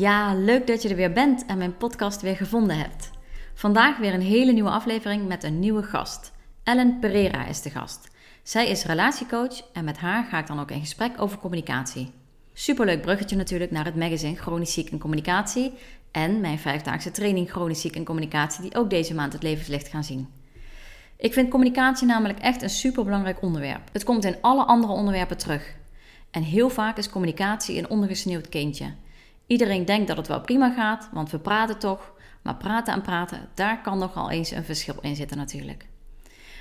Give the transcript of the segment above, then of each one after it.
Ja, leuk dat je er weer bent en mijn podcast weer gevonden hebt. Vandaag weer een hele nieuwe aflevering met een nieuwe gast. Ellen Pereira is de gast. Zij is relatiecoach en met haar ga ik dan ook in gesprek over communicatie. Superleuk bruggetje natuurlijk naar het magazine Chronisch Ziek en Communicatie en mijn vijfdaagse training Chronisch Ziek en Communicatie die ook deze maand het levenslicht gaan zien. Ik vind communicatie namelijk echt een superbelangrijk onderwerp. Het komt in alle andere onderwerpen terug. En heel vaak is communicatie een ondergesneeuwd kindje. Iedereen denkt dat het wel prima gaat, want we praten toch. Maar praten en praten, daar kan nogal eens een verschil in zitten natuurlijk.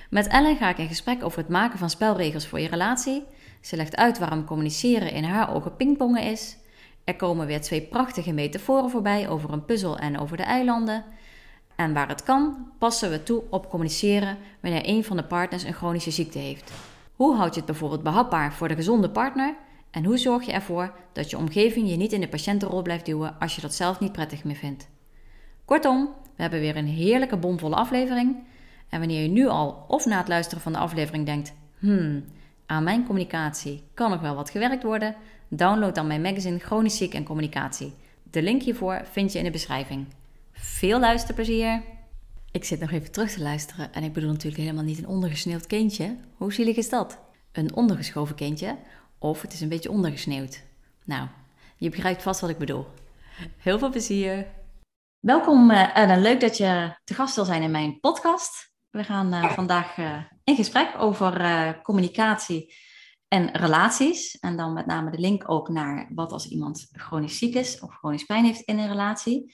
Met Ellen ga ik in gesprek over het maken van spelregels voor je relatie. Ze legt uit waarom communiceren in haar ogen pingpongen is. Er komen weer twee prachtige metaforen voorbij over een puzzel en over de eilanden. En waar het kan, passen we toe op communiceren wanneer een van de partners een chronische ziekte heeft. Hoe houd je het bijvoorbeeld behapbaar voor de gezonde partner? En hoe zorg je ervoor dat je omgeving je niet in de patiëntenrol blijft duwen als je dat zelf niet prettig meer vindt? Kortom, we hebben weer een heerlijke bomvolle aflevering. En wanneer je nu al of na het luisteren van de aflevering denkt: hmm, aan mijn communicatie kan nog wel wat gewerkt worden, download dan mijn magazine Chronisch Ziek en Communicatie. De link hiervoor vind je in de beschrijving. Veel luisterplezier! Ik zit nog even terug te luisteren en ik bedoel natuurlijk helemaal niet een ondergesneeuwd kindje. Hoe zielig is dat? Een ondergeschoven kindje of het is een beetje ondergesneeuwd. Nou, je begrijpt vast wat ik bedoel. Heel veel plezier! Welkom uh, Ellen, leuk dat je te gast wil zijn in mijn podcast. We gaan uh, vandaag uh, in gesprek over communicatie en relaties. En dan met name de link ook naar wat als iemand chronisch ziek is of chronisch pijn heeft in een relatie.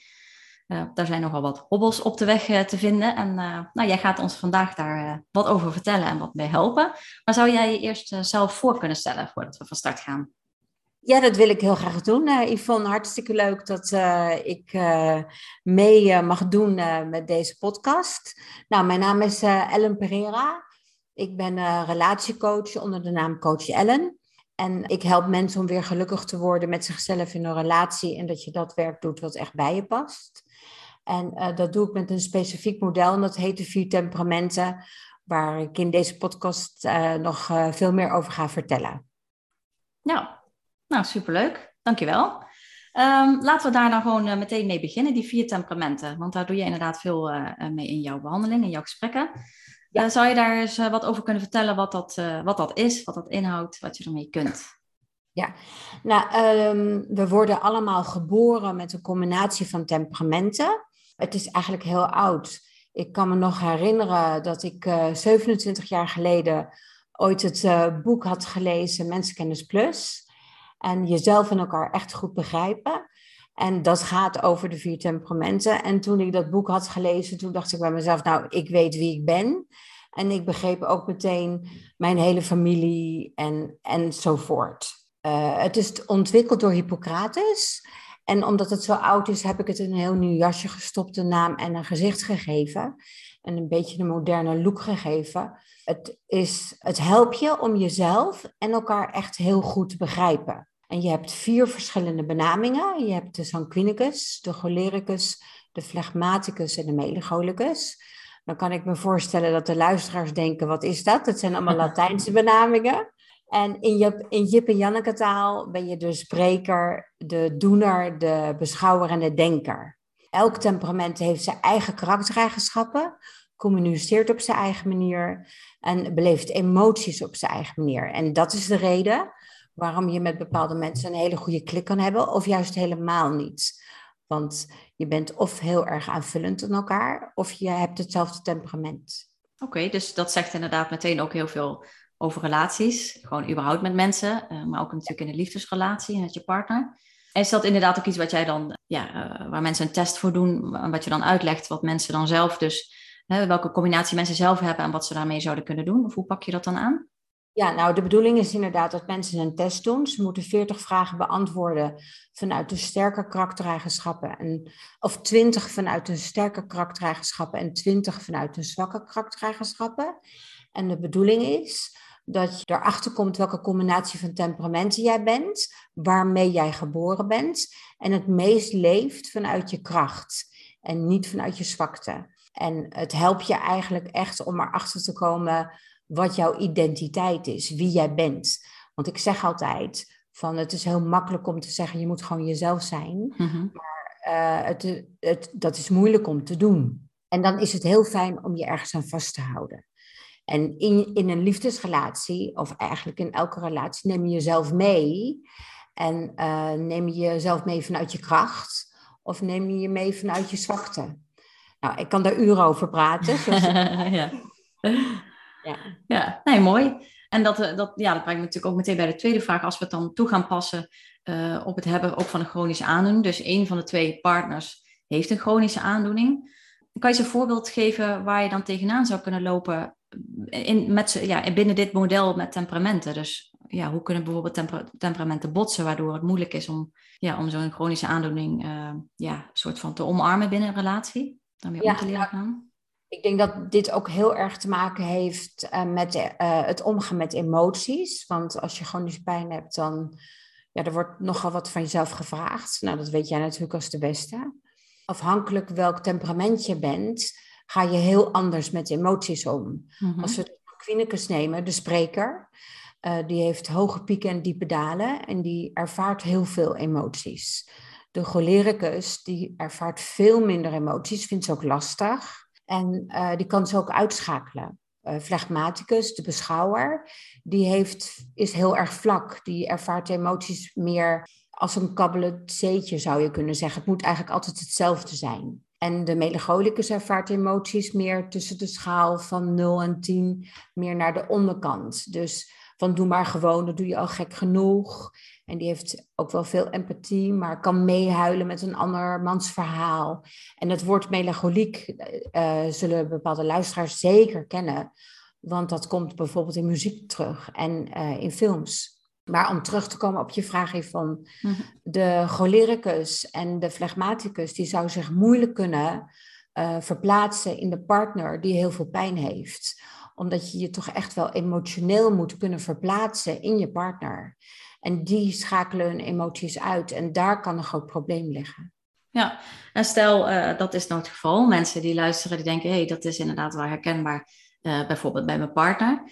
Daar zijn nogal wat hobbels op de weg te vinden. En nou, jij gaat ons vandaag daar wat over vertellen en wat mee helpen. Maar zou jij je eerst zelf voor kunnen stellen voordat we van start gaan? Ja, dat wil ik heel graag doen. Uh, Yvonne, hartstikke leuk dat uh, ik uh, mee mag doen met deze podcast. Nou, mijn naam is Ellen Pereira. Ik ben relatiecoach onder de naam Coach Ellen. En ik help mensen om weer gelukkig te worden met zichzelf in een relatie en dat je dat werk doet wat echt bij je past. En dat doe ik met een specifiek model en dat heet de vier temperamenten, waar ik in deze podcast nog veel meer over ga vertellen. Nou, nou, superleuk. Dankjewel. Um, laten we daar nou gewoon meteen mee beginnen, die vier temperamenten. Want daar doe je inderdaad veel mee in jouw behandeling, in jouw gesprekken. Ja. Zou je daar eens wat over kunnen vertellen, wat dat, wat dat is, wat dat inhoudt, wat je ermee kunt? Ja, nou, um, we worden allemaal geboren met een combinatie van temperamenten. Het is eigenlijk heel oud. Ik kan me nog herinneren dat ik 27 jaar geleden ooit het boek had gelezen, Mensenkennis Plus. En jezelf en elkaar echt goed begrijpen. En dat gaat over de vier temperamenten. En toen ik dat boek had gelezen, toen dacht ik bij mezelf, nou, ik weet wie ik ben. En ik begreep ook meteen mijn hele familie en, enzovoort. Uh, het is ontwikkeld door Hippocrates. En omdat het zo oud is, heb ik het in een heel nieuw jasje gestopt, een naam en een gezicht gegeven. En een beetje een moderne look gegeven. Het, is, het helpt je om jezelf en elkaar echt heel goed te begrijpen. En je hebt vier verschillende benamingen. Je hebt de sanguinicus, de cholericus, de phlegmaticus en de melancholicus. Dan kan ik me voorstellen dat de luisteraars denken, wat is dat? Dat zijn allemaal Latijnse benamingen. En in, je, in Jip en Janneke taal ben je de spreker, de doener, de beschouwer en de denker. Elk temperament heeft zijn eigen karaktereigenschappen, communiceert op zijn eigen manier en beleeft emoties op zijn eigen manier. En dat is de reden waarom je met bepaalde mensen een hele goede klik kan hebben, of juist helemaal niet. Want je bent of heel erg aanvullend aan elkaar, of je hebt hetzelfde temperament. Oké, dus dat zegt inderdaad meteen ook heel veel over relaties. Gewoon überhaupt met mensen, eh, maar ook natuurlijk in een liefdesrelatie en met je partner. is dat inderdaad ook iets wat jij dan, ja, uh, waar mensen een test voor doen, wat je dan uitlegt, wat mensen dan zelf dus, welke combinatie mensen zelf hebben en wat ze daarmee zouden kunnen doen? Of hoe pak je dat dan aan? Ja, nou de bedoeling is inderdaad dat mensen een test doen. Ze moeten 40 vragen beantwoorden vanuit de sterke karaktereigenschappen. En, of 20 vanuit de sterke karaktereigenschappen en 20 vanuit de zwakke karaktereigenschappen. En de bedoeling is dat je erachter komt welke combinatie van temperamenten jij bent, waarmee jij geboren bent en het meest leeft vanuit je kracht en niet vanuit je zwakte. En het helpt je eigenlijk echt om erachter te komen wat jouw identiteit is, wie jij bent. Want ik zeg altijd van het is heel makkelijk om te zeggen je moet gewoon jezelf zijn, mhm. maar uh, het, het, dat is moeilijk om te doen. En dan is het heel fijn om je ergens aan vast te houden. En in, in een liefdesrelatie, of eigenlijk in elke relatie, neem je jezelf mee. En uh, neem je jezelf mee vanuit je kracht, of neem je je mee vanuit je zwakte. Nou, ik kan daar uren over praten. ja. ja. Ja, nee, mooi. En dat, eh, dat, ja, dat brengt me natuurlijk ook meteen bij de tweede vraag. Als we het dan toe gaan passen uh, op het hebben ook van een chronische aandoening. Dus een van de twee partners heeft een chronische aandoening. Kan je eens een voorbeeld geven waar je dan tegenaan zou kunnen lopen in, met, ja, binnen dit model met temperamenten. Dus ja, hoe kunnen bijvoorbeeld temperamenten botsen, waardoor het moeilijk is om, ja, om zo'n chronische aandoening uh, ja, soort van te omarmen binnen een relatie? Daarmee ja, om te leren gaan? Ik denk dat dit ook heel erg te maken heeft uh, met uh, het omgaan met emoties. Want als je chronische pijn hebt, dan ja, er wordt nogal wat van jezelf gevraagd. Nou, dat weet jij natuurlijk als de beste. Afhankelijk welk temperament je bent, ga je heel anders met emoties om. Mhm. Als we de Quinnicus nemen, de spreker, uh, die heeft hoge pieken en diepe dalen en die ervaart heel veel emoties. De cholericus, die ervaart veel minder emoties, vindt ze ook lastig en uh, die kan ze ook uitschakelen. Uh, phlegmaticus, de beschouwer, die heeft, is heel erg vlak. Die ervaart emoties meer als een kabbelend zeetje, zou je kunnen zeggen. Het moet eigenlijk altijd hetzelfde zijn. En de melancholicus ervaart emoties meer tussen de schaal van 0 en 10, meer naar de onderkant. Dus van doe maar gewoon, dat doe je al gek genoeg. En die heeft ook wel veel empathie, maar kan meehuilen met een ander mans verhaal. En het woord melancholiek uh, zullen bepaalde luisteraars zeker kennen, want dat komt bijvoorbeeld in muziek terug en uh, in films. Maar om terug te komen op je vraag van mhm. de cholericus en de phlegmaticus, die zou zich moeilijk kunnen uh, verplaatsen in de partner die heel veel pijn heeft. Omdat je je toch echt wel emotioneel moet kunnen verplaatsen in je partner. En die schakelen hun emoties uit en daar kan een groot probleem liggen. Ja, en stel uh, dat is nou het geval. Mensen die luisteren, die denken, hé, hey, dat is inderdaad wel herkenbaar, uh, bijvoorbeeld bij mijn partner.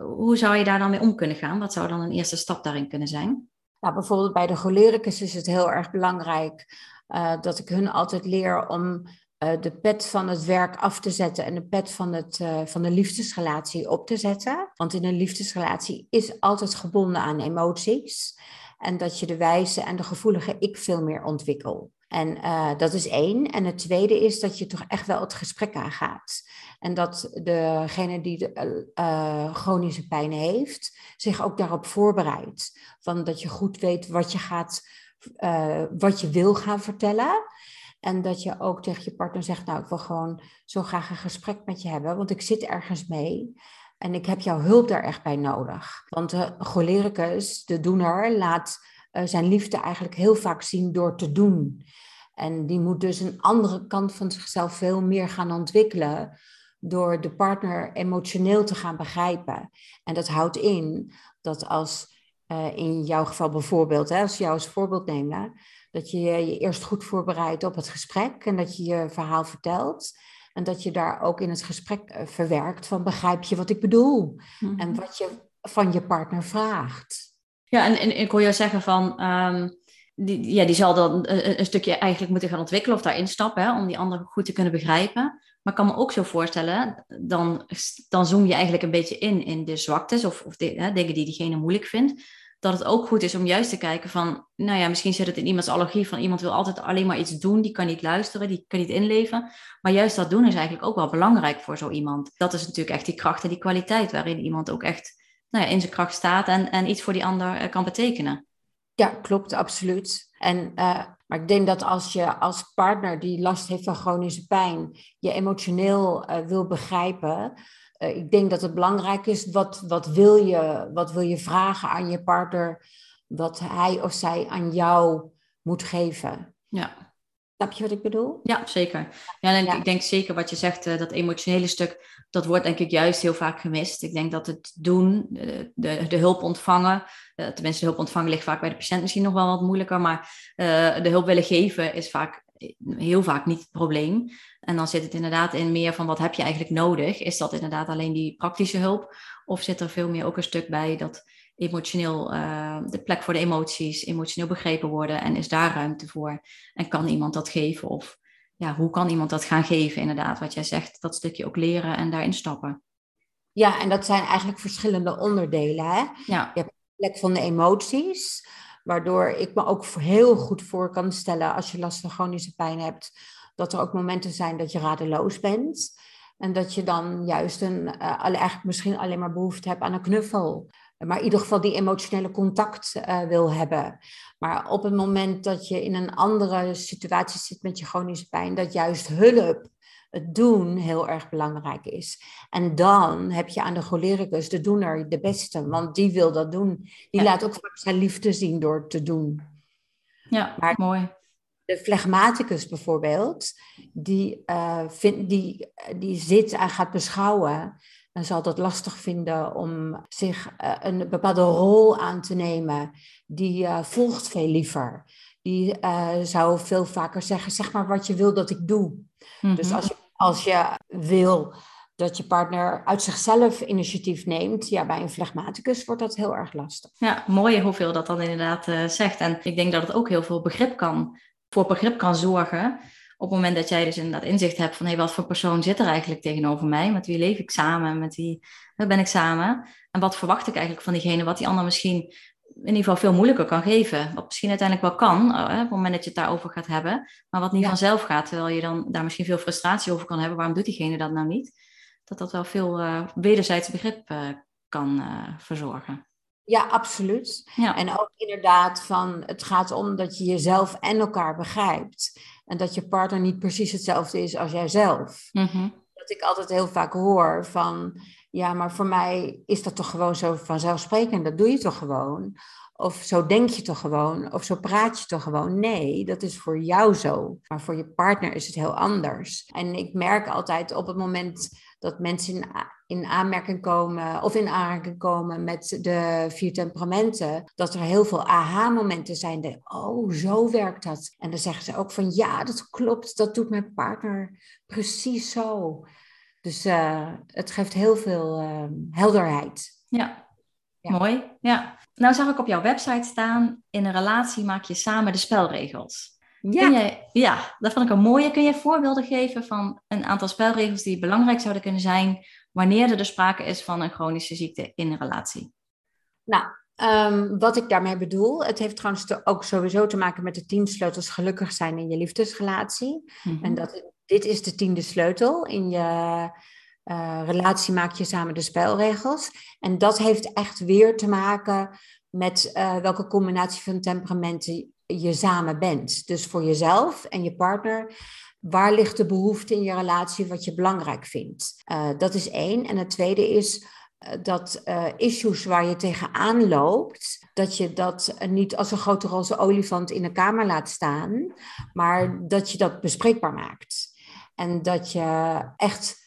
Hoe zou je daar dan mee om kunnen gaan? Wat zou dan een eerste stap daarin kunnen zijn? Bijvoorbeeld bij de cholericus is het heel erg belangrijk uh, dat ik hun altijd leer om uh, de pet van het werk af te zetten en de pet van, het, uh, van de liefdesrelatie op te zetten. Want in een liefdesrelatie is altijd gebonden aan emoties. En dat je de wijze en de gevoelige ik veel meer ontwikkelt. En dat is één. En het tweede is dat je toch echt wel het gesprek aangaat. En dat degene die de, uh, chronische pijn heeft, zich ook daarop voorbereidt. Van dat je goed weet wat je, gaat, uh, wat je wil gaan vertellen. En dat je ook tegen je partner zegt, nou ik wil gewoon zo graag een gesprek met je hebben, want ik zit ergens mee. En ik heb jouw hulp daar echt bij nodig. Want de cholericus, de doener, laat zijn liefde eigenlijk heel vaak zien door te doen. En die moet dus een andere kant van zichzelf veel meer gaan ontwikkelen door de partner emotioneel te gaan begrijpen. En dat houdt in dat als uh, in jouw geval bijvoorbeeld, hè, als je jou als voorbeeld nemen, dat je je eerst goed voorbereidt op het gesprek en dat je je verhaal vertelt. En dat je daar ook in het gesprek uh, verwerkt van begrijp je wat ik bedoel mm-hmm. en wat je van je partner vraagt. Ja, en, en ik hoor jou zeggen van, um, die, ja, die zal dan een, een, stukje eigenlijk moeten gaan ontwikkelen of daarin stappen, hè, om die ander goed te kunnen begrijpen. Maar ik kan me ook zo voorstellen, dan, dan zoom je eigenlijk een beetje in in de zwaktes of, of hè, dingen die diegene moeilijk vindt. Dat het ook goed is om juist te kijken van, nou ja, misschien zit het in iemands allergie van iemand wil altijd alleen maar iets doen, die kan niet luisteren, die kan niet inleven. Maar juist dat doen is eigenlijk ook wel belangrijk voor zo iemand. Dat is natuurlijk echt die kracht en die kwaliteit waarin iemand ook echt nou ja, in zijn kracht staat en, en iets voor die ander eh, kan betekenen. Ja, klopt, absoluut. En, uh, maar ik denk dat als je als partner die last heeft van chronische pijn, je emotioneel uh, wil begrijpen, uh, ik denk dat het belangrijk is, wat, wat, wil je, wat wil je vragen aan je partner, wat hij of zij aan jou moet geven. Ja. Snap je wat ik bedoel? Ja, zeker. Ja, ik denk zeker wat je zegt, dat emotionele stuk, dat wordt denk ik juist heel vaak gemist. Ik denk dat het doen, de, de, de hulp ontvangen, uh, tenminste de hulp ontvangen ligt vaak bij de patiënt misschien nog wel wat moeilijker, maar uh, de hulp willen geven is vaak heel vaak niet het probleem. En dan zit het inderdaad in meer van wat heb je eigenlijk nodig? Is dat inderdaad alleen die praktische hulp? Of zit er veel meer ook een stuk bij dat emotioneel, uh, de plek voor de emoties, emotioneel begrepen worden en is daar ruimte voor? En kan iemand dat geven? Of ja, hoe kan iemand dat gaan geven, inderdaad, wat jij zegt, dat stukje ook leren en daarin stappen. Ja, en dat zijn eigenlijk verschillende onderdelen. Hè? Ja. Je hebt de plek van de emoties, waardoor ik me ook heel goed voor kan stellen als je last van chronische pijn hebt, dat er ook momenten zijn dat je radeloos bent. En dat je dan juist een, uh, eigenlijk misschien alleen maar behoefte hebt aan een knuffel maar in ieder geval die emotionele contact uh, wil hebben. Maar op het moment dat je in een andere situatie zit met je chronische pijn, dat juist hulp, het doen, heel erg belangrijk is. En dan heb je aan de cholericus, de doener, de beste, want die wil dat doen. Die laat ook zijn liefde zien door te doen. Ja, maar mooi. De flegmaticus bijvoorbeeld, die, uh, vind, die, die zit en gaat beschouwen dan zal dat lastig vinden om zich uh, een bepaalde rol aan te nemen. Die uh, volgt veel liever. Die uh, zou veel vaker zeggen, zeg maar wat je wil dat ik doe. Dus als je, als je wil dat je partner uit zichzelf initiatief neemt, ja, bij een flegmaticus wordt dat heel erg lastig. Ja, mooi hoeveel dat dan inderdaad zegt. En ik denk dat het ook heel veel begrip kan, voor begrip kan zorgen op het moment dat jij dus inderdaad inzicht hebt van hé, wat voor persoon zit er eigenlijk tegenover mij? Met wie leef ik samen? Met wie ben ik samen? En wat verwacht ik eigenlijk van diegene? Wat die ander misschien in ieder geval veel moeilijker kan geven. Wat misschien uiteindelijk wel kan, op het moment dat je het daarover gaat hebben. Maar wat niet ja. vanzelf gaat, terwijl je dan daar misschien veel frustratie over kan hebben. Waarom doet diegene dat nou niet? Dat dat wel veel uh, wederzijds begrip uh, kan uh, verzorgen. Ja, absoluut. Ja. En ook inderdaad van, het gaat om dat je jezelf en elkaar begrijpt. En dat je partner niet precies hetzelfde is als jijzelf. Mm-hmm. Dat ik altijd heel vaak hoor van, ja, maar voor mij is dat toch gewoon zo vanzelfsprekend. Dat doe je toch gewoon? Of zo denk je toch gewoon? Of zo praat je toch gewoon? Nee, dat is voor jou zo. Maar voor je partner is het heel anders. En ik merk altijd op het moment dat mensen in, in aanmerking komen of in aanraking komen met de vier temperamenten, dat er heel veel aha-momenten zijn. De, oh, zo werkt dat. En dan zeggen ze ook van ja, dat klopt, dat doet mijn partner precies zo. Dus uh, het geeft heel veel uh, helderheid. Ja. ja, mooi. Ja. Nou zag ik op jouw website staan, in een relatie maak je samen de spelregels. Ja. Je, ja, dat vond ik een mooie. Kun je voorbeelden geven van een aantal spelregels die belangrijk zouden kunnen zijn wanneer er dus sprake is van een chronische ziekte in een relatie? Nou, um, wat ik daarmee bedoel, het heeft trouwens ook sowieso te maken met de tien sleutels gelukkig zijn in je liefdesrelatie. Mm-hmm. En dat, dit is de tiende sleutel. In je uh, relatie maak je samen de spelregels. En dat heeft echt weer te maken met uh, welke combinatie van temperamenten je samen bent. Dus voor jezelf en je partner. Waar ligt de behoefte in je relatie wat je belangrijk vindt? Uh, dat is één. En het tweede is uh, dat uh, issues waar je tegenaan loopt, dat je dat niet als een grote roze olifant in de kamer laat staan, maar dat je dat bespreekbaar maakt. En dat je echt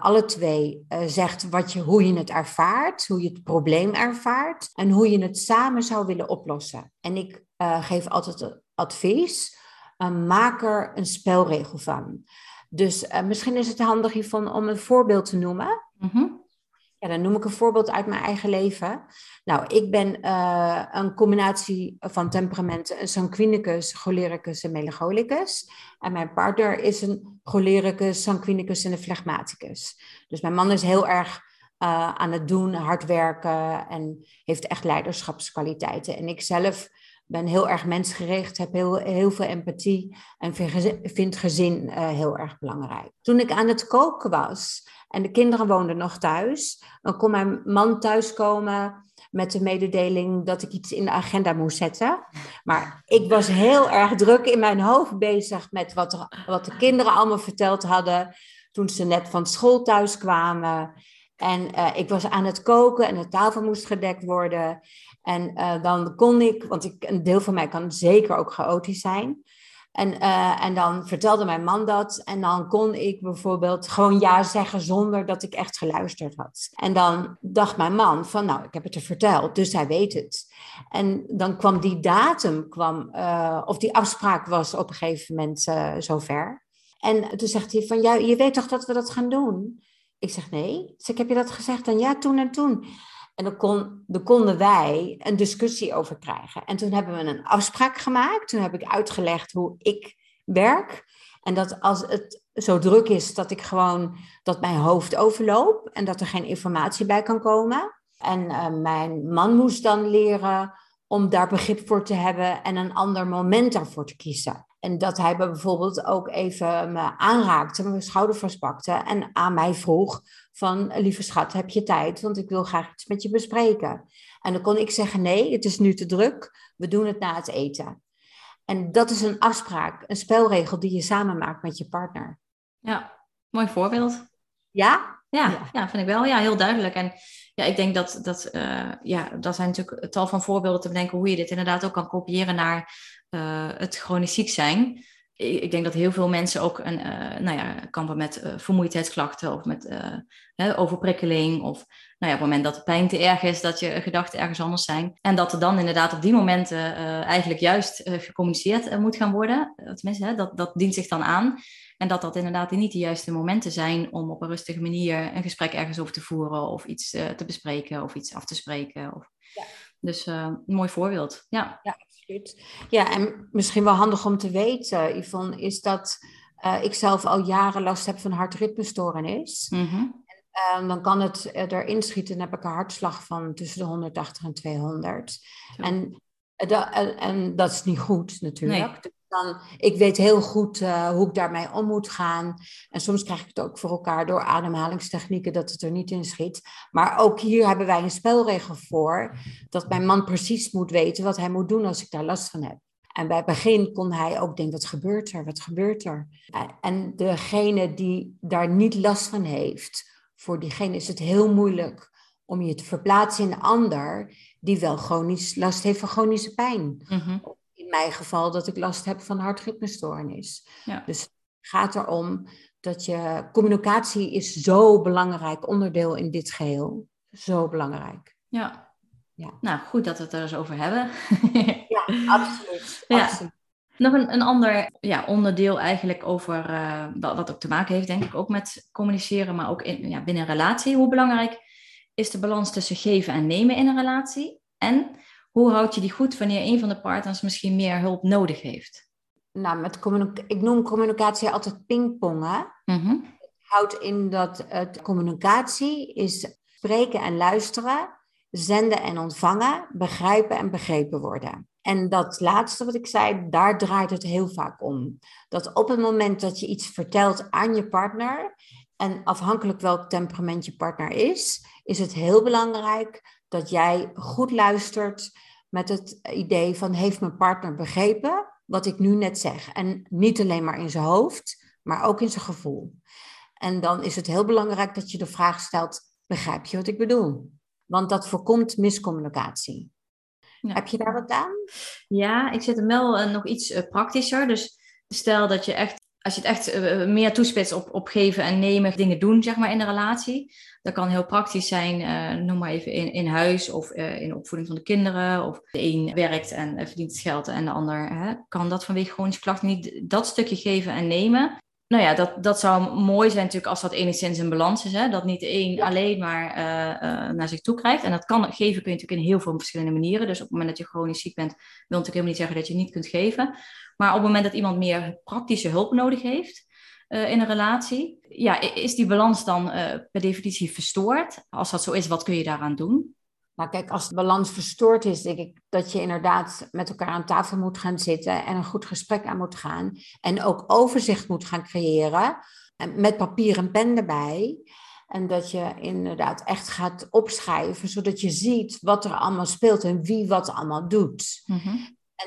alle twee zegt wat je, hoe je het ervaart, hoe je het probleem ervaart en hoe je het samen zou willen oplossen. En ik geef altijd advies, maak er een spelregel van. Dus misschien is het handig hiervan om een voorbeeld te noemen. Mm-hmm. Ja, dan noem ik een voorbeeld uit mijn eigen leven. Nou, ik ben uh, een combinatie van temperamenten, een sanguinicus, cholericus en melancholicus. En mijn partner is een cholericus, sanguinicus en een phlegmaticus. Dus mijn man is heel erg uh, aan het doen, hard werken en heeft echt leiderschapskwaliteiten. En ik zelf ben heel erg mensgericht, heb heel, heel veel empathie en vind gezin, uh, heel erg belangrijk. Toen ik aan het koken was en de kinderen woonden nog thuis, dan kon mijn man thuiskomen met de mededeling dat ik iets in de agenda moest zetten. Maar ik was heel erg druk in mijn hoofd bezig met wat, wat de kinderen allemaal verteld hadden toen ze net van school thuis kwamen. En uh, ik was aan het koken en de tafel moest gedekt worden. En uh, dan kon ik, want ik, een deel van mij kan zeker ook chaotisch zijn. En, uh, en dan vertelde mijn man dat. En dan kon ik bijvoorbeeld gewoon ja zeggen zonder dat ik echt geluisterd had. En dan dacht mijn man van nou, ik heb het er verteld, dus hij weet het. En dan kwam die datum, kwam, of die afspraak was op een gegeven moment uh, zover. En toen zegt hij van ja, je weet toch dat we dat gaan doen? Ik zeg nee. Dus ik heb je dat gezegd? En ja, toen en toen. En dan, kon, dan konden wij een discussie over krijgen. En toen hebben we een afspraak gemaakt. Toen heb ik uitgelegd hoe ik werk. En dat als het zo druk is, dat ik gewoon dat mijn hoofd overloop en dat er geen informatie bij kan komen. En uh, mijn man moest dan leren om daar begrip voor te hebben en een ander moment daarvoor te kiezen. En dat hij bijvoorbeeld ook even me aanraakte, mijn schouder vastpakte en aan mij vroeg van, lieve schat, heb je tijd? Want ik wil graag iets met je bespreken. En dan kon ik zeggen, nee, het is nu te druk, we doen het na het eten. En dat is een afspraak, een spelregel die je samen maakt met je partner. Ja, mooi voorbeeld. Ja? Ja, ja. ja vind ik wel. Ja, heel duidelijk. En ja, ik denk dat, dat uh, ja, dat zijn natuurlijk tal van voorbeelden te bedenken hoe je dit inderdaad ook kan kopiëren naar uh, het chronisch ziek zijn. Ik, ik, denk dat heel veel mensen ook een, uh, nou ja, kampen met uh, vermoeidheidsklachten of met hè, overprikkeling. Of nou ja, op het moment dat de pijn te erg is, dat je gedachten ergens anders zijn. En dat er dan inderdaad op die momenten eigenlijk juist gecommuniceerd moet gaan worden. Tenminste, hè, dat, dat dient zich dan aan. En dat dat inderdaad niet de juiste momenten zijn om op een rustige manier een gesprek ergens over te voeren of iets te bespreken of iets af te spreken. Of... Ja. Dus een mooi voorbeeld. Ja. ja, absoluut. Ja, en misschien wel handig om te weten, Yvonne, is dat uh, ik zelf al jaren last heb van hartritmestoornis. En, uh, dan kan het erin schieten, dan heb ik een hartslag van tussen de 180 en 200. En, en, en, dat is niet goed natuurlijk. Nee. Dan, ik weet heel goed uh, hoe ik daarmee om moet gaan. En soms krijg ik het ook voor elkaar door ademhalingstechnieken dat het er niet in schiet. Maar ook hier hebben wij een spelregel voor. Dat mijn man precies moet weten wat hij moet doen als ik daar last van heb. En bij het begin kon hij ook denken, wat gebeurt er? Wat gebeurt er? En degene die daar niet last van heeft, voor diegene is het heel moeilijk om je te verplaatsen in een ander die wel chronisch last heeft van chronische pijn. In mijn geval dat ik last heb van hartritmestoornis. Ja. Dus het gaat erom dat je communicatie is zo belangrijk onderdeel in dit geheel. Zo belangrijk. Ja. ja. Nou, goed dat we het er eens over hebben. ja, absoluut. Ja. absoluut. Nog een, een ander ja, onderdeel eigenlijk over, uh, wat ook te maken heeft, denk ik, ook met communiceren, maar ook in, ja, binnen een relatie. Hoe belangrijk is de balans tussen geven en nemen in een relatie? En hoe houd je die goed wanneer een van de partners misschien meer hulp nodig heeft? Nou, met ik noem communicatie altijd pingpongen. Mm-hmm. Het houdt in dat het communicatie is spreken en luisteren, zenden en ontvangen, begrijpen en begrepen worden. En dat laatste wat ik zei, daar draait het heel vaak om. Dat op het moment dat je iets vertelt aan je partner, en afhankelijk welk temperament je partner is, is het heel belangrijk dat jij goed luistert met het idee van heeft mijn partner begrepen wat ik nu net zeg? En niet alleen maar in zijn hoofd, maar ook in zijn gevoel. En dan is het heel belangrijk dat je de vraag stelt, begrijp je wat ik bedoel? Want dat voorkomt miscommunicatie. Ja. Heb je daar wat aan? Ja, ik zet hem wel uh, nog iets uh, praktischer. Dus stel dat je echt als je het echt uh, meer toespitst op, op geven en nemen, dingen doen, zeg maar, in de relatie. Dat kan heel praktisch zijn, uh, noem maar even in, in huis of uh, in opvoeding van de kinderen. Of de een werkt en verdient het geld en de ander hè, kan dat vanwege chronische klachten niet dat stukje geven en nemen. Nou ja, dat, dat zou mooi zijn natuurlijk als dat enigszins in balans is. Hè? Dat niet de een alleen maar naar zich toe krijgt. En dat kan geven kun je natuurlijk in heel veel verschillende manieren. Dus op het moment dat je chronisch ziek bent, wil natuurlijk helemaal niet zeggen dat je niet kunt geven. Maar op het moment dat iemand meer praktische hulp nodig heeft uh, in een relatie, ja, is die balans dan uh, per definitie verstoord? Als dat zo is, wat kun je daaraan doen? Nou kijk, als de balans verstoord is, denk ik dat je inderdaad met elkaar aan tafel moet gaan zitten en een goed gesprek aan moet gaan. En ook overzicht moet gaan creëren, met papier en pen erbij. En dat je inderdaad echt gaat opschrijven, zodat je ziet wat er allemaal speelt en wie wat allemaal doet. Mhm.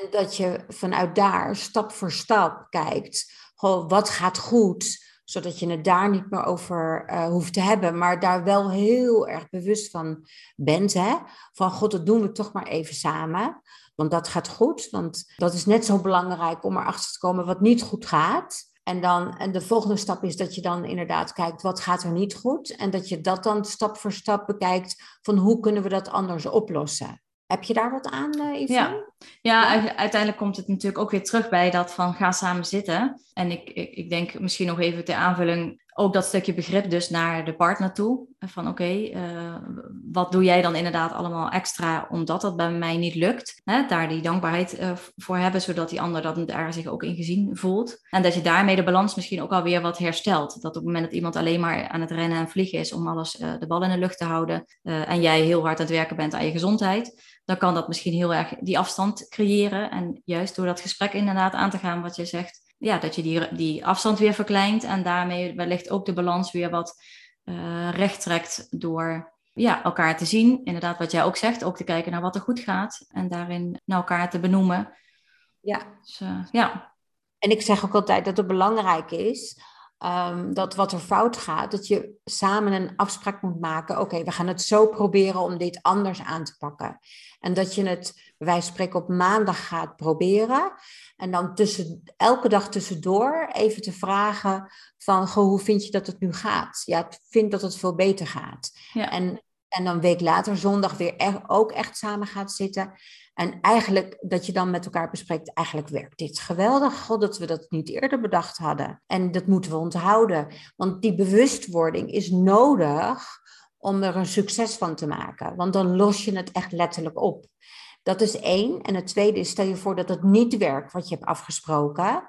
En dat je vanuit daar stap voor stap kijkt, goh, wat gaat goed, zodat je het daar niet meer over uh, hoeft te hebben, maar daar wel heel erg bewust van bent. Hè? Van god, dat doen we toch maar even samen. Want dat gaat goed, want dat is net zo belangrijk om erachter te komen wat niet goed gaat. En, dan, en de volgende stap is dat je dan inderdaad kijkt wat gaat er niet goed. En dat je dat dan stap voor stap bekijkt van hoe kunnen we dat anders oplossen. Heb je daar wat aan, uh, Ja. ja, uiteindelijk komt het natuurlijk ook weer terug bij dat van ga samen zitten. En ik, ik, ik denk misschien nog even ter aanvulling ook dat stukje begrip dus naar de partner toe. Van oké, eh, wat doe jij dan inderdaad allemaal extra omdat dat bij mij niet lukt? Hè? Daar die dankbaarheid uh, voor hebben, zodat die ander dat daar zich ook in gezien voelt. En dat je daarmee de balans misschien ook alweer wat herstelt. Dat op het moment dat iemand alleen maar aan het rennen en vliegen is om alles de bal in de lucht te houden en jij heel hard aan het werken bent aan je gezondheid, dan kan dat misschien heel erg die afstand creëren. En juist door dat gesprek inderdaad aan te gaan, wat je zegt, ja, dat je die, die afstand weer verkleint en daarmee wellicht ook de balans weer wat uh, recht trekt door ja, elkaar te zien. Inderdaad, wat jij ook zegt, ook te kijken naar wat er goed gaat en daarin naar elkaar te benoemen. Ja. Dus, uh, ja. En ik zeg ook altijd dat het belangrijk is um, dat wat er fout gaat, dat je samen een afspraak moet maken. Oké, we gaan het zo proberen om dit anders aan te pakken. En dat je het, wij spreken op maandag gaat proberen. En dan tussen, elke dag tussendoor even te vragen van, goh, hoe vind je dat het nu gaat? Ja, ik vind dat het veel beter gaat. Ja. En, en dan een week later, zondag, weer ook echt samen gaat zitten. En eigenlijk dat je dan met elkaar bespreekt, eigenlijk werkt dit geweldig. God, dat we dat niet eerder bedacht hadden. En dat moeten we onthouden. Want die bewustwording is nodig om er een succes van te maken. Want dan los je het echt letterlijk op. Dat is één. En het tweede is, stel je voor dat het niet werkt wat je hebt afgesproken.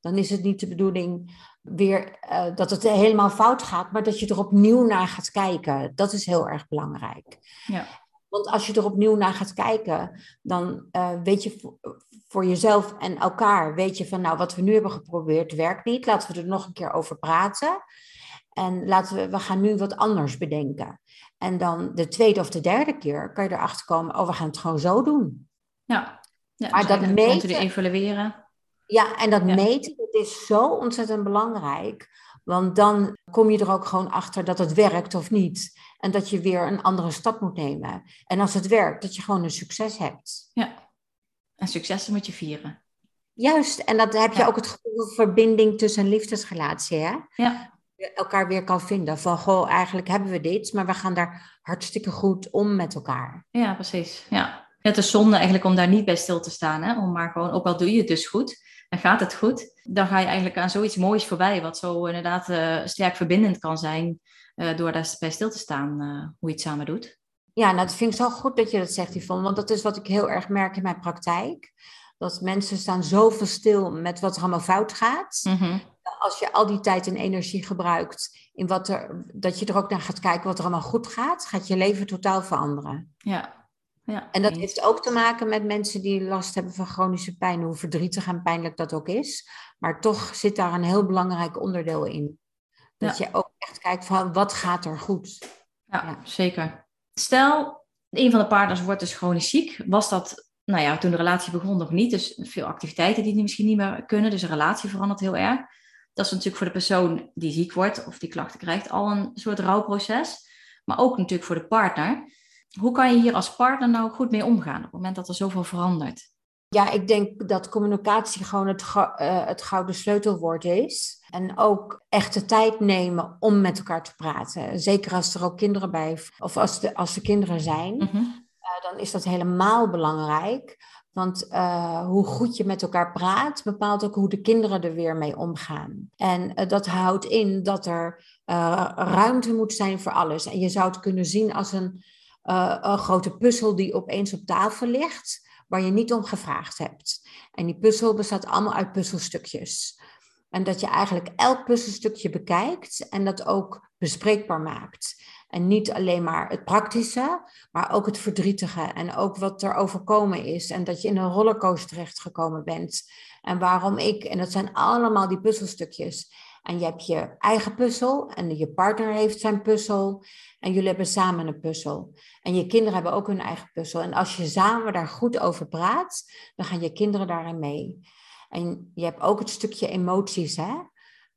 Dan is het niet de bedoeling weer uh, dat het helemaal fout gaat, maar dat je er opnieuw naar gaat kijken. Dat is heel erg belangrijk. Ja. Want als je er opnieuw naar gaat kijken, dan uh, weet je voor, voor, jezelf en elkaar, weet je van nou, wat we nu hebben geprobeerd werkt niet. Laten we er nog een keer over praten. En laten we, we gaan nu wat anders bedenken. En dan de tweede of de derde keer kan je erachter komen, oh, we gaan het gewoon zo doen. Ja, ja maar dus dat meten, evalueren. Ja, en dat meten, dat is zo ontzettend belangrijk. Want dan kom je er ook gewoon achter dat het werkt of niet. En dat je weer een andere stap moet nemen. En als het werkt, dat je gewoon een succes hebt. Ja, en successen moet je vieren. Juist, en dat heb je ook het gevoel van verbinding tussen een liefdesrelatie. Hè? Ja elkaar weer kan vinden. Van, goh, eigenlijk hebben we dit, maar we gaan daar hartstikke goed om met elkaar. Ja, precies. Ja. Het is zonde eigenlijk om daar niet bij stil te staan. Hè? Om maar gewoon, ook al doe je het dus goed en gaat het goed, dan ga je eigenlijk aan zoiets moois voorbij. Wat zo inderdaad uh, sterk verbindend kan zijn uh, door daar bij stil te staan uh, hoe je het samen doet. Ja, nou dat vind ik zo goed dat je dat zegt, Yvonne. Want dat is wat ik heel erg merk in mijn praktijk. Dat mensen staan zoveel stil met wat er allemaal fout gaat. Mm als je al die tijd en energie gebruikt in wat er, dat je er ook naar gaat kijken wat er allemaal goed gaat, gaat je leven totaal veranderen. Ja. ja en dat heeft ook te maken met mensen die last hebben van chronische pijn, hoe verdrietig en pijnlijk dat ook is. Maar toch zit daar een heel belangrijk onderdeel in. Dat je ook echt kijkt van wat gaat er goed. Ja, ja, zeker. Stel, een van de partners wordt dus chronisch ziek. Was dat nou ja, toen de relatie begon nog niet. Dus veel activiteiten die misschien niet meer kunnen. Dus de relatie verandert heel erg. Dat is natuurlijk voor de persoon die ziek wordt of die klachten krijgt al een soort rouwproces. Maar ook natuurlijk voor de partner. Hoe kan je hier als partner nou goed mee omgaan op het moment dat er zoveel verandert? Ja, ik denk dat communicatie gewoon het, uh, het gouden sleutelwoord is. En ook echt de tijd nemen om met elkaar te praten. Zeker als er ook kinderen bij, of als, de, als er kinderen zijn, mhm. Dan is dat helemaal belangrijk. Want uh, hoe goed je met elkaar praat, bepaalt ook hoe de kinderen er weer mee omgaan. En uh, dat houdt in dat er ruimte moet zijn voor alles. En je zou het kunnen zien als een, een grote puzzel die opeens op tafel ligt, waar je niet om gevraagd hebt. En die puzzel bestaat allemaal uit puzzelstukjes. En dat je eigenlijk elk puzzelstukje bekijkt en dat ook bespreekbaar maakt. En niet alleen maar het praktische, maar ook het verdrietige. En ook wat er overkomen is. En dat je in een rollercoaster terechtgekomen bent. En waarom ik. En dat zijn allemaal die puzzelstukjes. En je hebt je eigen puzzel en je partner heeft zijn puzzel. En jullie hebben samen een puzzel. En je kinderen hebben ook hun eigen puzzel. En als je samen daar goed over praat, dan gaan je kinderen daarin mee. En je hebt ook het stukje emoties, hè?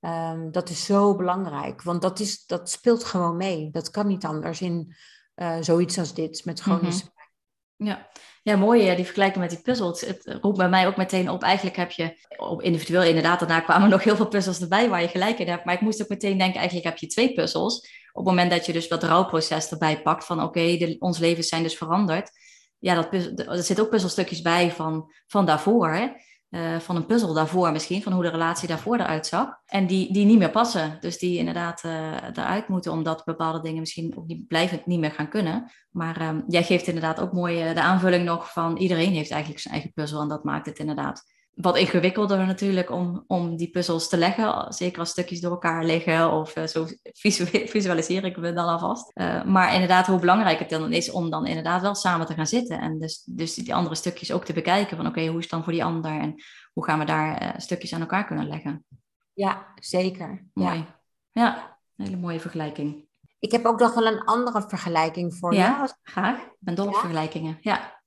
Ehm, dat is zo belangrijk, want dat, is, dat speelt gewoon mee. Dat kan niet anders in uh, zoiets als dit, met chronische mm Ja. Ja, mooi die vergelijking met die puzzels. Het roept bij mij ook meteen op. Eigenlijk heb je op individueel inderdaad, daarna kwamen nog heel veel puzzels erbij waar je gelijk in hebt. Maar ik moest ook meteen denken, eigenlijk heb je twee puzzels. Op het moment dat je dus dat rouwproces erbij pakt van oké, okay, ons leven zijn dus veranderd. Ja, dat, er zit ook puzzelstukjes bij van, van daarvoor. Hè? Uh, van een puzzel daarvoor misschien, van hoe de relatie daarvoor eruit zag. En die, die niet meer passen. Dus die inderdaad uh, eruit moeten, omdat bepaalde dingen misschien ook niet, blijvend niet meer gaan kunnen. Maar um, jij geeft inderdaad ook mooi uh, de aanvulling nog van iedereen heeft eigenlijk zijn eigen puzzel. En dat maakt het inderdaad wat ingewikkelder natuurlijk om, om die puzzels te leggen. Zeker als stukjes door elkaar liggen of uh, zo visualiseer ik me dan alvast. Uh, maar inderdaad, hoe belangrijk het dan is om dan inderdaad wel samen te gaan zitten. En dus, dus die andere stukjes ook te bekijken van oké, hoe is het dan voor die ander en hoe gaan we daar uh, stukjes aan elkaar kunnen leggen. Ja, zeker. Mooi. Ja. ja, een hele mooie vergelijking. Ik heb ook nog wel een andere vergelijking voor ja, jou. graag. Ik ben dol op vergelijkingen. Ja.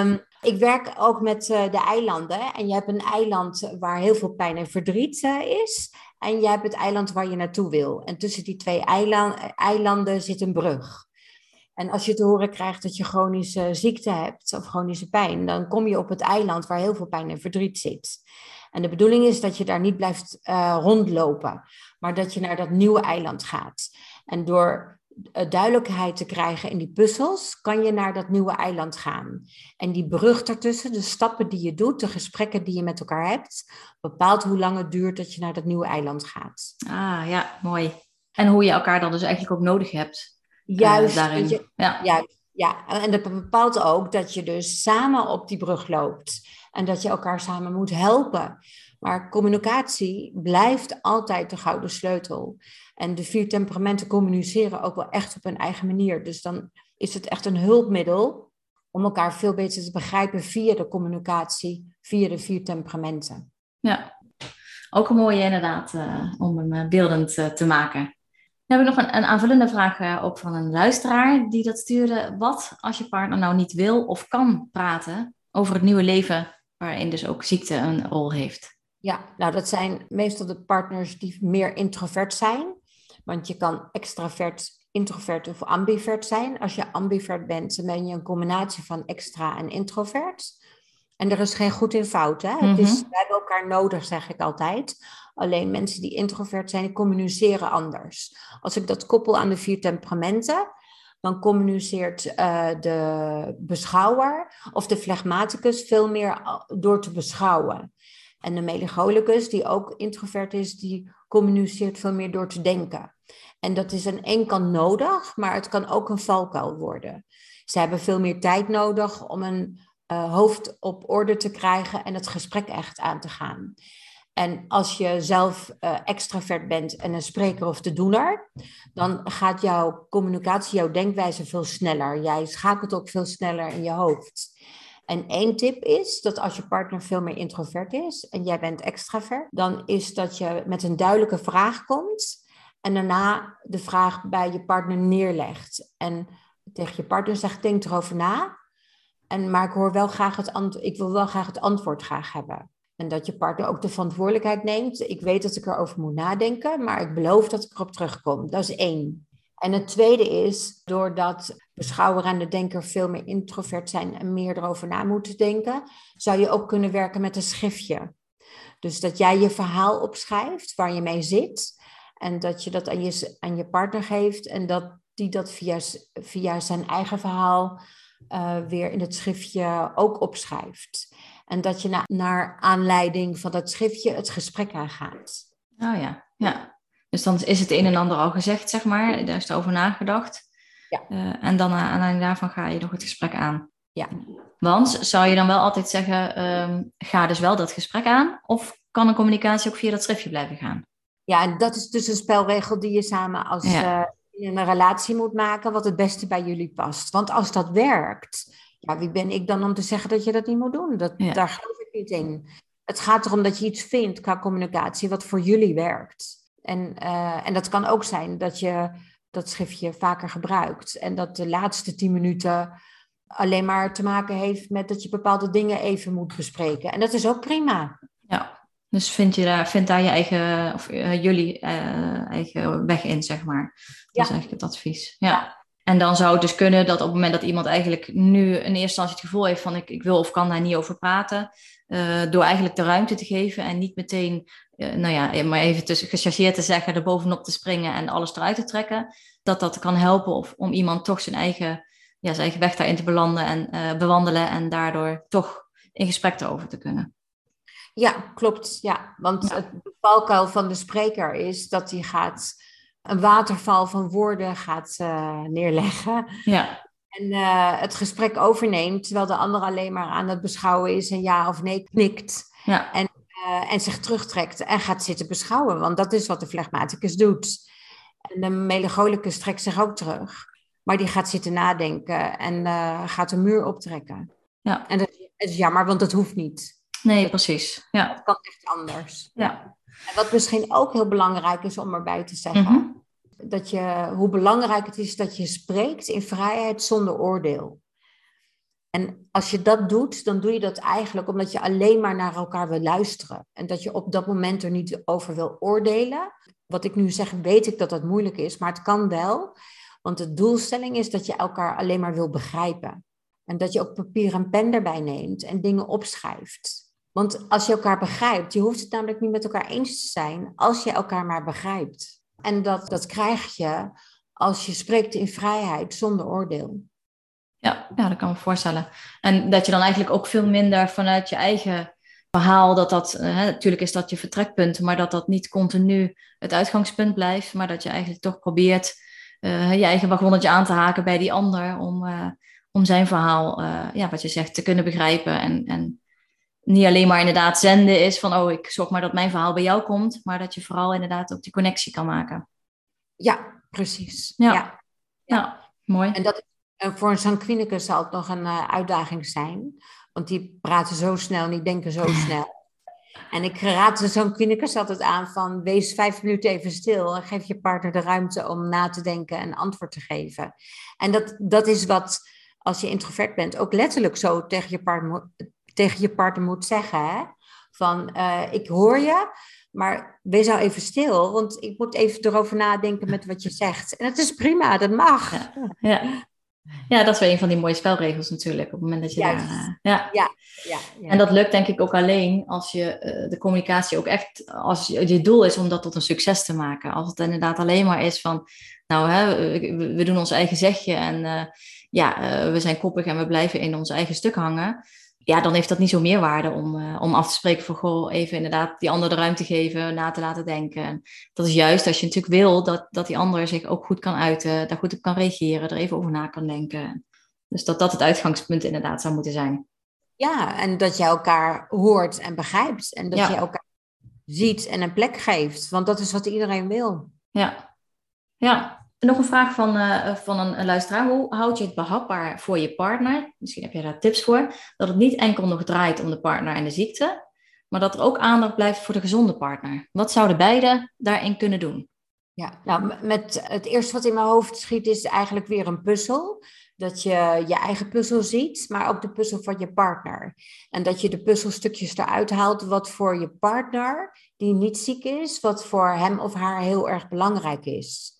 Um, ik werk ook met uh, de eilanden. En je hebt een eiland waar heel veel pijn en verdriet uh, is. En je hebt het eiland waar je naartoe wil. En tussen die twee eiland, eilanden zit een brug. En als je te horen krijgt dat je chronische ziekte hebt of chronische pijn, dan kom je op het eiland waar heel veel pijn en verdriet zit. En de bedoeling is dat je daar niet blijft rondlopen, maar dat je naar dat nieuwe eiland gaat. En door eh, duidelijkheid te krijgen in die puzzels, kan je naar dat nieuwe eiland gaan. En die brug daartussen, de stappen die je doet, de gesprekken die je met elkaar hebt, bepaalt hoe lang het duurt dat je naar dat nieuwe eiland gaat. Ah ja, mooi. En hoe je elkaar dan dus eigenlijk ook nodig hebt. Eh, juist, uh, daarin. Je, ja. juist. Ja, en dat bepaalt ook dat je dus samen op die brug loopt. En dat je elkaar samen moet helpen. Maar communicatie blijft altijd de gouden sleutel. En de vier temperamenten communiceren ook wel echt op hun eigen manier. Dus dan is het echt een hulpmiddel om elkaar veel beter te begrijpen via de communicatie, via de vier temperamenten. Ja, ook een mooie inderdaad uh, om hem uh, beeldend uh, te maken. Dan heb ik nog een, een aanvullende vraag ook van een luisteraar die dat stuurde. Wat als je partner nou niet wil of kan praten over het nieuwe leven waarin dus ook ziekte een rol heeft? Ja, nou dat zijn meestal de partners die meer introvert zijn. Want je kan extravert, introvert of ambivert zijn. Als je ambivert bent, dan ben je een combinatie van extra en introvert. En er is geen goed in fout. Hè? Mm Dus we hebben elkaar nodig, zeg ik altijd. Alleen mensen die introvert zijn, communiceren anders. Als ik dat koppel aan de vier temperamenten, dan communiceert uh, de beschouwer of de flegmaticus veel meer door te beschouwen. En de melancholicus, die ook introvert is, die communiceert veel meer door te denken. En dat is aan één kant nodig, maar het kan ook een valkuil worden. Ze hebben veel meer tijd nodig om een uh, hoofd op orde te krijgen en het gesprek echt aan te gaan. En als je zelf uh, extravert bent en een spreker of de doener, dan gaat jouw communicatie, jouw denkwijze veel sneller. Jij schakelt ook veel sneller in je hoofd. En één tip is dat als je partner veel meer introvert is en jij bent extravert, dan is dat je met een duidelijke vraag komt en daarna de vraag bij je partner neerlegt. En tegen je partner zegt, denk erover na. En, maar ik, hoor wel graag het antwoord, ik wil wel graag het antwoord graag hebben. En dat je partner ook de verantwoordelijkheid neemt. Ik weet dat ik erover moet nadenken, maar ik beloof dat ik erop terugkom. Dat is één. En het tweede is, doordat beschouwer en de denker veel meer introvert zijn en meer erover na moeten denken, zou je ook kunnen werken met een schriftje. Dus dat jij je verhaal opschrijft waar je mee zit en dat je dat aan je, aan je partner geeft en dat die dat via, via zijn eigen verhaal uh, weer in het schriftje ook opschrijft. En dat je na, naar aanleiding van dat schriftje het gesprek aangaat. Oh ja, ja. Dus dan is het een en ander al gezegd, zeg maar. Daar is er over nagedacht. Ja. Uh, en dan aan aanleiding daarvan ga je nog het gesprek aan. Ja. Want zou je dan wel altijd zeggen, um, ga dus wel dat gesprek aan? Of kan een communicatie ook via dat schriftje blijven gaan? Ja, en dat is dus een spelregel die je samen als ja. uh, in een relatie moet maken, wat het beste bij jullie past. Want als dat werkt, ja, wie ben ik dan om te zeggen dat je dat niet moet doen? Dat, ja. Daar geloof ik niet in. Het gaat erom dat je iets vindt qua communicatie wat voor jullie werkt. En, uh, en dat kan ook zijn dat je dat schriftje vaker gebruikt. En dat de laatste tien minuten alleen maar te maken heeft met dat je bepaalde dingen even moet bespreken. En dat is ook prima. Ja, dus vind, je daar, vind daar je eigen, of uh, jullie uh, eigen weg in, zeg maar. Dat ja. is eigenlijk het advies. Ja. En dan zou het dus kunnen dat op het moment dat iemand eigenlijk nu in eerste instantie het gevoel heeft van ik, ik wil of kan daar niet over praten, uh, door eigenlijk de ruimte te geven en niet meteen, nou ja, maar even te, gechargeerd te zeggen, er bovenop te springen en alles eruit te trekken, dat dat kan helpen of, om iemand toch zijn eigen, ja, zijn eigen weg daarin te belanden en bewandelen en daardoor toch in gesprek erover te kunnen. Ja, klopt. Ja, want ja. het valkuil van de spreker is dat hij gaat een waterval van woorden gaat neerleggen. Ja. En uh, het gesprek overneemt, terwijl de ander alleen maar aan het beschouwen is en ja of nee knikt. Ja. En, uh, en zich terugtrekt en gaat zitten beschouwen, want dat is wat de flegmaticus doet. En de melancholicus trekt zich ook terug, maar die gaat zitten nadenken en gaat een muur optrekken. Ja. En dat is jammer, want dat hoeft niet. Nee, precies. Ja. Het kan echt anders. Ja. En wat misschien ook heel belangrijk is om erbij te zeggen, mm -hmm. Dat je, hoe belangrijk het is dat je spreekt in vrijheid zonder oordeel. En als je dat doet, dan doe je dat eigenlijk omdat je alleen maar naar elkaar wil luisteren. En dat je op dat moment er niet over wil oordelen. Wat ik nu zeg, weet ik dat dat moeilijk is, maar het kan wel. Want de doelstelling is dat je elkaar alleen maar wil begrijpen. En dat je ook papier en pen erbij neemt en dingen opschrijft. Want als je elkaar begrijpt, je hoeft het namelijk niet met elkaar eens te zijn, als je elkaar maar begrijpt. En dat, dat krijg je als je spreekt in vrijheid, zonder oordeel. Ja, ja, dat kan me voorstellen. En dat je dan eigenlijk ook veel minder vanuit je eigen verhaal, dat dat, hè, natuurlijk is dat je vertrekpunt, maar dat dat niet continu het uitgangspunt blijft, maar dat je eigenlijk toch probeert uh, je eigen wagonnetje aan te haken bij die ander, om, uh, om zijn verhaal, ja, wat je zegt, te kunnen begrijpen en, en niet alleen maar inderdaad zenden is van, oh, ik zorg maar dat mijn verhaal bij jou komt, maar dat je vooral inderdaad ook die connectie kan maken. Ja, precies. Ja, ja. ja mooi. En dat, voor een sanguinicus zal het nog een uh, uitdaging zijn, want die praten zo snel en die denken zo snel. En ik raad de sanguinicus altijd aan van, wees vijf minuten even stil en geef je partner de ruimte om na te denken en antwoord te geven. En dat, dat is wat, als je introvert bent, ook letterlijk zo tegen je partner tegen je partner moet zeggen. Hè? Van, uh, ik hoor je, maar wees nou even stil, want ik moet even erover nadenken met wat je zegt. En het is prima, dat mag. Ja, ja. ja dat is wel een van die mooie spelregels natuurlijk. Op het moment dat je daar... Uh, ja. Ja, ja, ja, En dat lukt denk ik ook alleen als je uh, de communicatie ook echt... Als je, je doel is om dat tot een succes te maken. Als het inderdaad alleen maar is van... Nou, hè, we, we doen ons eigen zegje en ja, we zijn koppig en we blijven in ons eigen stuk hangen ja, dan heeft dat niet zo meerwaarde om, uh, om af te spreken van goh, even inderdaad die ander de ruimte geven, na te laten denken. En dat is juist als je natuurlijk wil dat, dat die ander zich ook goed kan uiten, daar goed op kan reageren, er even over na kan denken. Dus dat dat het uitgangspunt inderdaad zou moeten zijn. Ja, en dat je elkaar hoort en begrijpt. En dat ja. je elkaar ziet en een plek geeft. Want dat is wat iedereen wil. Ja, ja. Nog een vraag van, uh, van een, luisteraar. Hoe houd je het behapbaar voor je partner? Misschien heb je daar tips voor. Dat het niet enkel nog draait om de partner en de ziekte, maar dat er ook aandacht blijft voor de gezonde partner. Wat zouden beide daarin kunnen doen? Ja, nou, met het eerste wat in mijn hoofd schiet is eigenlijk weer een puzzel. Dat je je eigen puzzel ziet, maar ook de puzzel van je partner. En dat je de puzzelstukjes eruit haalt wat voor je partner, die niet ziek is, wat voor hem of haar heel erg belangrijk is.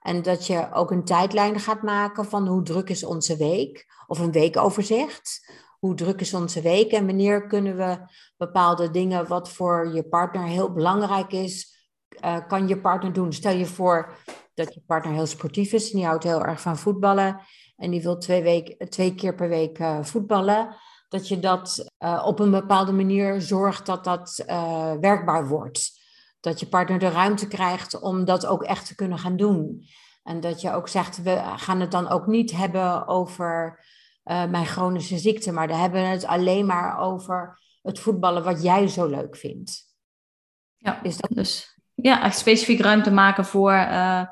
En dat je ook een tijdlijn gaat maken van hoe druk is onze week, of een weekoverzicht. Hoe druk is onze week en wanneer kunnen we bepaalde dingen wat voor je partner heel belangrijk is, uh, kan je partner doen. Stel je voor dat je partner heel sportief is en die houdt heel erg van voetballen en die wil twee, week, twee keer per week uh, voetballen. Dat je dat uh, op een bepaalde manier zorgt dat dat werkbaar wordt dat je partner de ruimte krijgt om dat ook echt te kunnen gaan doen. En dat je ook zegt, we gaan het dan ook niet hebben over uh, mijn chronische ziekte, maar we hebben het alleen maar over het voetballen wat jij zo leuk vindt. Ja, is dat... dus ja, echt specifiek ruimte maken voor uh,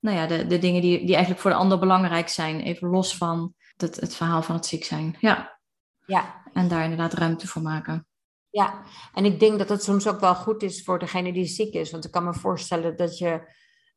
nou ja, de, de dingen die, die eigenlijk voor de ander belangrijk zijn, even los van het, het verhaal van het ziek zijn. Ja. ja. En daar inderdaad ruimte voor maken. Ja, en ik denk dat het soms ook wel goed is voor degene die ziek is. Want ik kan me voorstellen dat je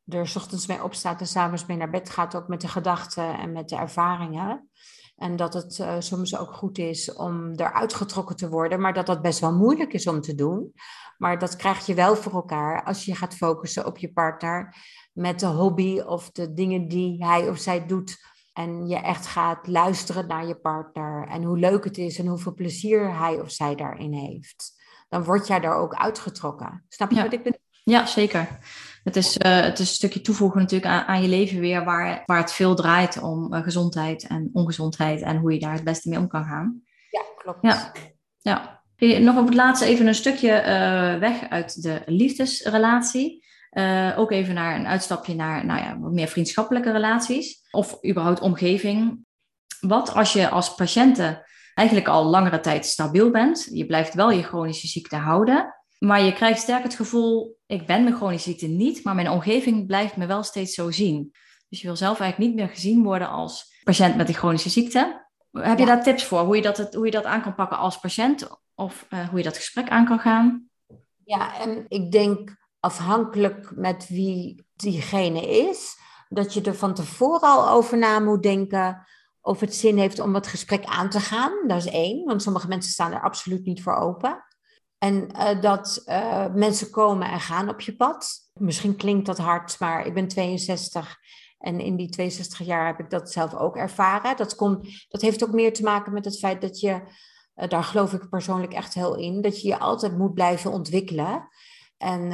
er ochtends mee opstaat en s'avonds mee naar bed gaat, ook met de gedachten en met de ervaringen. En dat het uh, soms ook goed is om eruit getrokken te worden, maar dat dat best wel moeilijk is om te doen. Maar dat krijg je wel voor elkaar als je gaat focussen op je partner met de hobby of de dingen die hij of zij doet. En je echt gaat luisteren naar je partner en hoe leuk het is en hoeveel plezier hij of zij daarin heeft. Dan word jij daar ook uitgetrokken. Snap je wat ik bedoel? Ja, zeker. Het is, uh, het is een stukje toevoegen natuurlijk aan, aan, je leven weer, waar, waar het veel draait om uh, gezondheid en ongezondheid en hoe je daar het beste mee om kan gaan. Ja, klopt. Ja, ja. Nog op het laatste even een stukje uh, weg uit de liefdesrelatie. Ook even naar een uitstapje naar nou ja, wat meer vriendschappelijke relaties of überhaupt omgeving. Wat als je als patiënte eigenlijk al langere tijd stabiel bent, je blijft wel je chronische ziekte houden, maar je krijgt sterk het gevoel, ik ben mijn chronische ziekte niet, maar mijn omgeving blijft me wel steeds zo zien. Dus je wil zelf eigenlijk niet meer gezien worden als patiënt met die chronische ziekte. Heb je daar tips voor, hoe je dat, hoe je dat aan kan pakken als patiënt of uh, hoe je dat gesprek aan kan gaan? Ja, en ik denk afhankelijk met wie diegene is, dat je er van tevoren al over na moet denken of het zin heeft om het gesprek aan te gaan. Dat is één, want sommige mensen staan er absoluut niet voor open. En uh, dat uh, mensen komen en gaan op je pad. Misschien klinkt dat hard, maar ik ben 62 en in die 62 jaar heb ik dat zelf ook ervaren. Dat, komt, dat heeft ook meer te maken met het feit dat je, uh, daar geloof ik persoonlijk echt heel in, dat je je altijd moet blijven ontwikkelen. En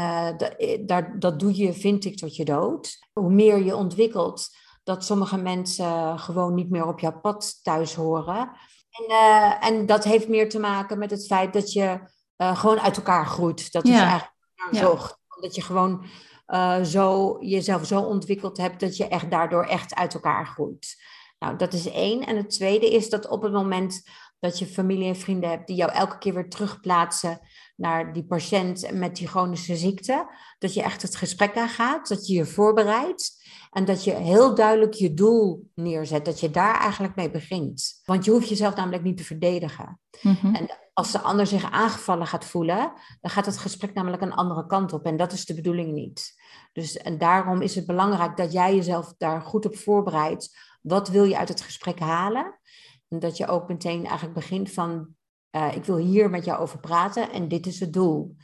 daar, dat doe je, vind ik, tot je dood. Hoe meer je ontwikkelt, dat sommige mensen gewoon niet meer op jouw pad thuis horen. En, en dat heeft meer te maken met het feit dat je uh, gewoon uit elkaar groeit. Dat is eigenlijk ja. Dat je gewoon uh, zo, jezelf zo ontwikkeld hebt dat je echt daardoor echt uit elkaar groeit. Nou, dat is één. En het tweede is dat op het moment dat je familie en vrienden hebt die jou elke keer weer terugplaatsen naar die patiënt met die chronische ziekte, dat je echt het gesprek aangaat, dat je je voorbereidt en dat je heel duidelijk je doel neerzet, dat je daar eigenlijk mee begint. Want je hoeft jezelf namelijk niet te verdedigen. Mm-hmm. En als de ander zich aangevallen gaat voelen, dan gaat het gesprek namelijk een andere kant op. En dat is de bedoeling niet. Dus en daarom is het belangrijk dat jij jezelf daar goed op voorbereidt. Wat wil je uit het gesprek halen? En dat je ook meteen eigenlijk begint van, uh, ik wil hier met jou over praten en dit is het doel.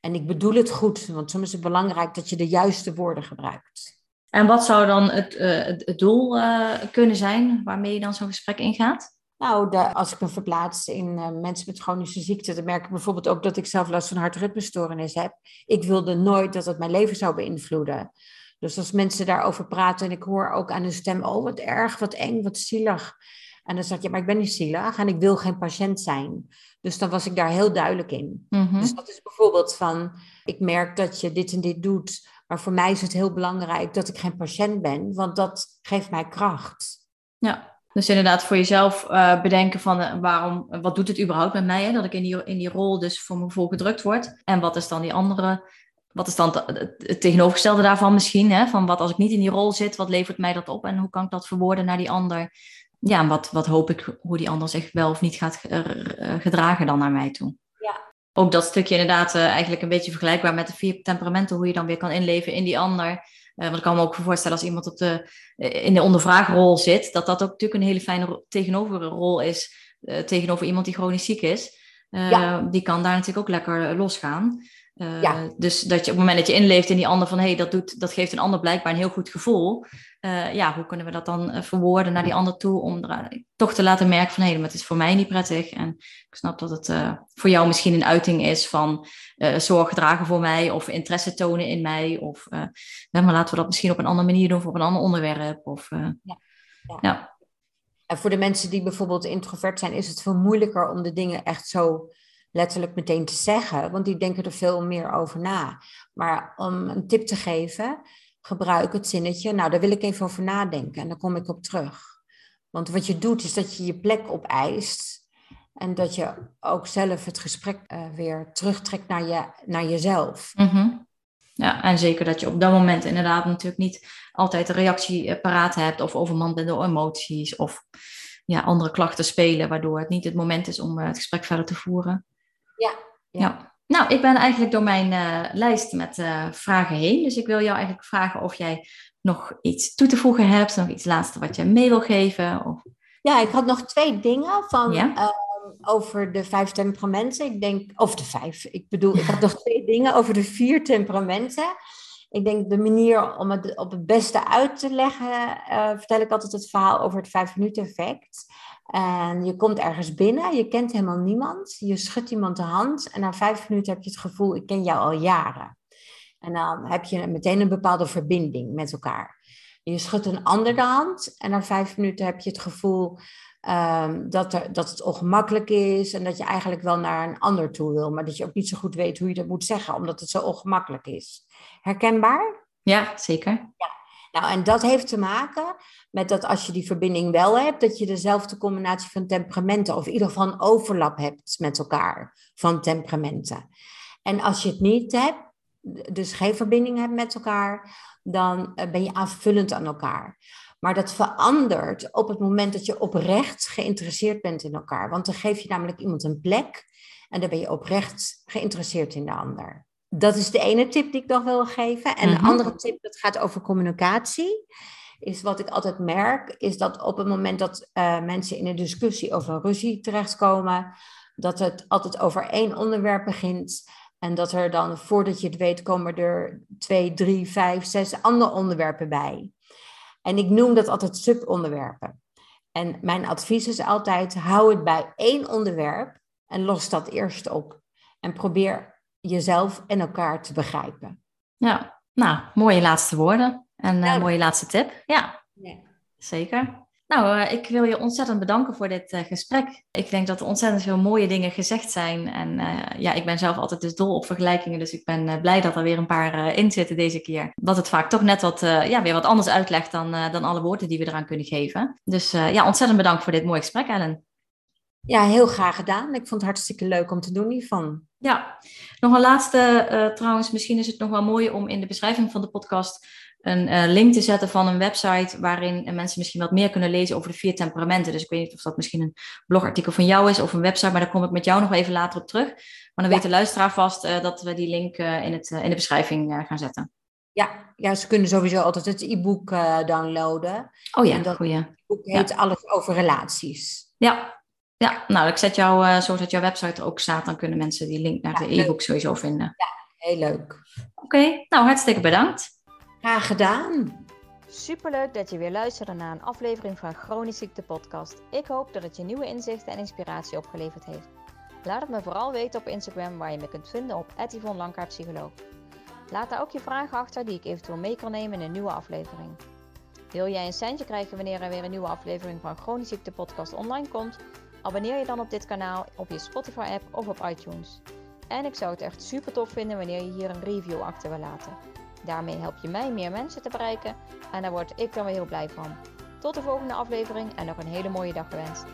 En ik bedoel het goed, want soms is het belangrijk dat je de juiste woorden gebruikt. En wat zou dan het, uh, het doel uh, kunnen zijn waarmee je dan zo'n gesprek ingaat? Nou, de, als ik me verplaats in uh, mensen met chronische ziekte, dan merk ik bijvoorbeeld ook dat ik zelf last van hartritmestoornis heb. Ik wilde nooit dat het mijn leven zou beïnvloeden. Dus als mensen daarover praten en ik hoor ook aan hun stem, oh wat erg, wat eng, wat zielig. En dan zeg ik, ja, maar ik ben niet zielig en ik wil geen patiënt zijn. Dus dan was ik daar heel duidelijk in. Mm-hmm. Dus dat is bijvoorbeeld van, ik merk dat je dit en dit doet, maar voor mij is het heel belangrijk dat ik geen patiënt ben, want dat geeft mij kracht. Ja, dus inderdaad voor jezelf uh, bedenken van uh, waarom, wat doet het überhaupt met mij, hè? dat ik in die, in die rol dus voor mijn gevoel gedrukt word. En wat is dan die andere, wat is dan het tegenovergestelde daarvan misschien, hè? van wat als ik niet in die rol zit, wat levert mij dat op en hoe kan ik dat verwoorden naar die ander. Ja, en wat, wat hoop ik hoe die ander zich wel of niet gaat uh, gedragen dan naar mij toe. Ja. Ook dat stukje inderdaad eigenlijk een beetje vergelijkbaar met de vier temperamenten, hoe je dan weer kan inleven in die ander. Uh, want ik kan me ook voorstellen als iemand op de, eh, in de ondervraagrol zit, dat dat ook natuurlijk een hele fijne tegenoverrol is tegenover iemand die chronisch ziek is. Ja. Die kan daar natuurlijk ook lekker losgaan. Uh, ja. Dus dat je op het moment dat je inleeft in die ander van hé, hey, dat, doet, dat geeft een ander blijkbaar een heel goed gevoel. Uh, ja, hoe kunnen we dat dan uh, verwoorden naar die ander toe om er, toch te laten merken van hé, hey, maar het is voor mij niet prettig. En ik snap dat het voor jou misschien een uiting is van zorg dragen voor mij of interesse tonen in mij. Of maar laten we dat misschien op een andere manier doen of op een ander onderwerp. Of, ja. Ja. ja. En voor de mensen die bijvoorbeeld introvert zijn, is het veel moeilijker om de dingen echt zo letterlijk meteen te zeggen, want die denken er veel meer over na. Maar om een tip te geven, gebruik het zinnetje, nou daar wil ik even over nadenken en dan kom ik op terug. Want wat je doet is dat je je plek opeist en dat je ook zelf het gesprek uh, weer terugtrekt naar, je, naar jezelf. Mm-hmm. Ja, en zeker dat je op dat moment inderdaad natuurlijk niet altijd een reactie eh, paraat hebt of overmand bent door emoties of ja, andere klachten spelen, waardoor het niet het moment is om eh, het gesprek verder te voeren. Ja, ja. Nou, ik ben eigenlijk door mijn uh, lijst met uh, vragen heen. Dus ik wil jou eigenlijk vragen of jij nog iets toe te voegen hebt, nog iets laatste wat je mee wil geven. Of... Ja, ik had nog twee dingen van ja? uh, over de vijf temperamenten. Ik denk, of de vijf. Ik bedoel, ik had nog twee dingen over de vier temperamenten. Ik denk de manier om het op het beste uit te leggen, uh, vertel ik altijd het verhaal over het vijf minuten effect. En je komt ergens binnen, je kent helemaal niemand, je schudt iemand de hand en na vijf minuten heb je het gevoel, ik ken jou al jaren. En dan heb je meteen een bepaalde verbinding met elkaar. Je schudt een ander de hand en na vijf minuten heb je het gevoel um, dat, er, dat het ongemakkelijk is en dat je eigenlijk wel naar een ander toe wil, maar dat je ook niet zo goed weet hoe je dat moet zeggen, omdat het zo ongemakkelijk is. Herkenbaar? Ja, zeker. Ja. Nou, en dat heeft te maken met dat als je die verbinding wel hebt, dat je dezelfde combinatie van temperamenten, of in ieder geval een overlap hebt met elkaar van temperamenten. En als je het niet hebt, dus geen verbinding hebt met elkaar, dan eh, ben je aanvullend aan elkaar. Maar dat verandert op het moment dat je oprecht geïnteresseerd bent in elkaar. Want dan geef je namelijk iemand een plek en dan ben je oprecht geïnteresseerd in de ander. Dat is de ene tip die ik nog wil geven. En de mhm. andere tip, dat gaat over communicatie. Is wat ik altijd merk, is dat op het moment dat uh, mensen in een discussie over ruzie terechtkomen, dat het altijd over één onderwerp begint. En dat er dan, voordat je het weet, komen er twee, drie, vijf, zes andere onderwerpen bij. En ik noem dat altijd subonderwerpen. En mijn advies is altijd, hou het bij één onderwerp en los dat eerst op. En probeer jezelf en elkaar te begrijpen. Ja, nou, mooie laatste woorden en uh, mooie laatste tip. Ja, ja. zeker. Nou, uh, ik wil je ontzettend bedanken voor dit uh, gesprek. Ik denk dat er ontzettend veel mooie dingen gezegd zijn. En ja, ik ben zelf altijd dus dol op vergelijkingen. Dus ik ben blij dat er weer een paar in zitten deze keer. Dat het vaak toch net wat, ja, weer wat anders uitlegt dan, dan alle woorden die we eraan kunnen geven. Dus ja, ontzettend bedankt voor dit mooie gesprek, Ellen. Ja, heel graag gedaan. Ik vond het hartstikke leuk om te doen hiervan. Ja, nog een laatste uh, trouwens. Misschien is het nog wel mooi om in de beschrijving van de podcast een uh, link te zetten van een website waarin mensen misschien wat meer kunnen lezen over de vier temperamenten. Dus ik weet niet of dat misschien een blogartikel van jou is of een website, maar daar kom ik met jou nog even later op terug. Maar dan weet de luisteraar vast uh, dat we die link in, het, in de beschrijving gaan zetten. Ja, ja, ze kunnen sowieso altijd het e-book downloaden. Oh ja, en dat e-book heet ja. Alles over relaties. Ja, ja, nou, ik zet jou, uh, zodat jouw website er ook staat, dan kunnen mensen die link naar de e-book sowieso vinden. Ja, heel leuk. Oké, nou hartstikke bedankt. Graag gedaan. Superleuk dat je weer luisterde naar een aflevering van Chronisch Ziekte Podcast. Ik hoop dat het je nieuwe inzichten en inspiratie opgeleverd heeft. Laat het me vooral weten op Instagram, waar je me kunt vinden op Psycholoog. Laat daar ook je vragen achter die ik eventueel mee kan nemen in een nieuwe aflevering. Wil jij een centje krijgen wanneer er weer een nieuwe aflevering van Chronisch Ziekte Podcast online komt? Abonneer je dan op dit kanaal op je Spotify-app of op iTunes. En ik zou het echt super tof vinden wanneer je hier een review achter wil laten. Daarmee help je mij meer mensen te bereiken en daar word ik dan weer heel blij van. Tot de volgende aflevering en nog een hele mooie dag gewenst.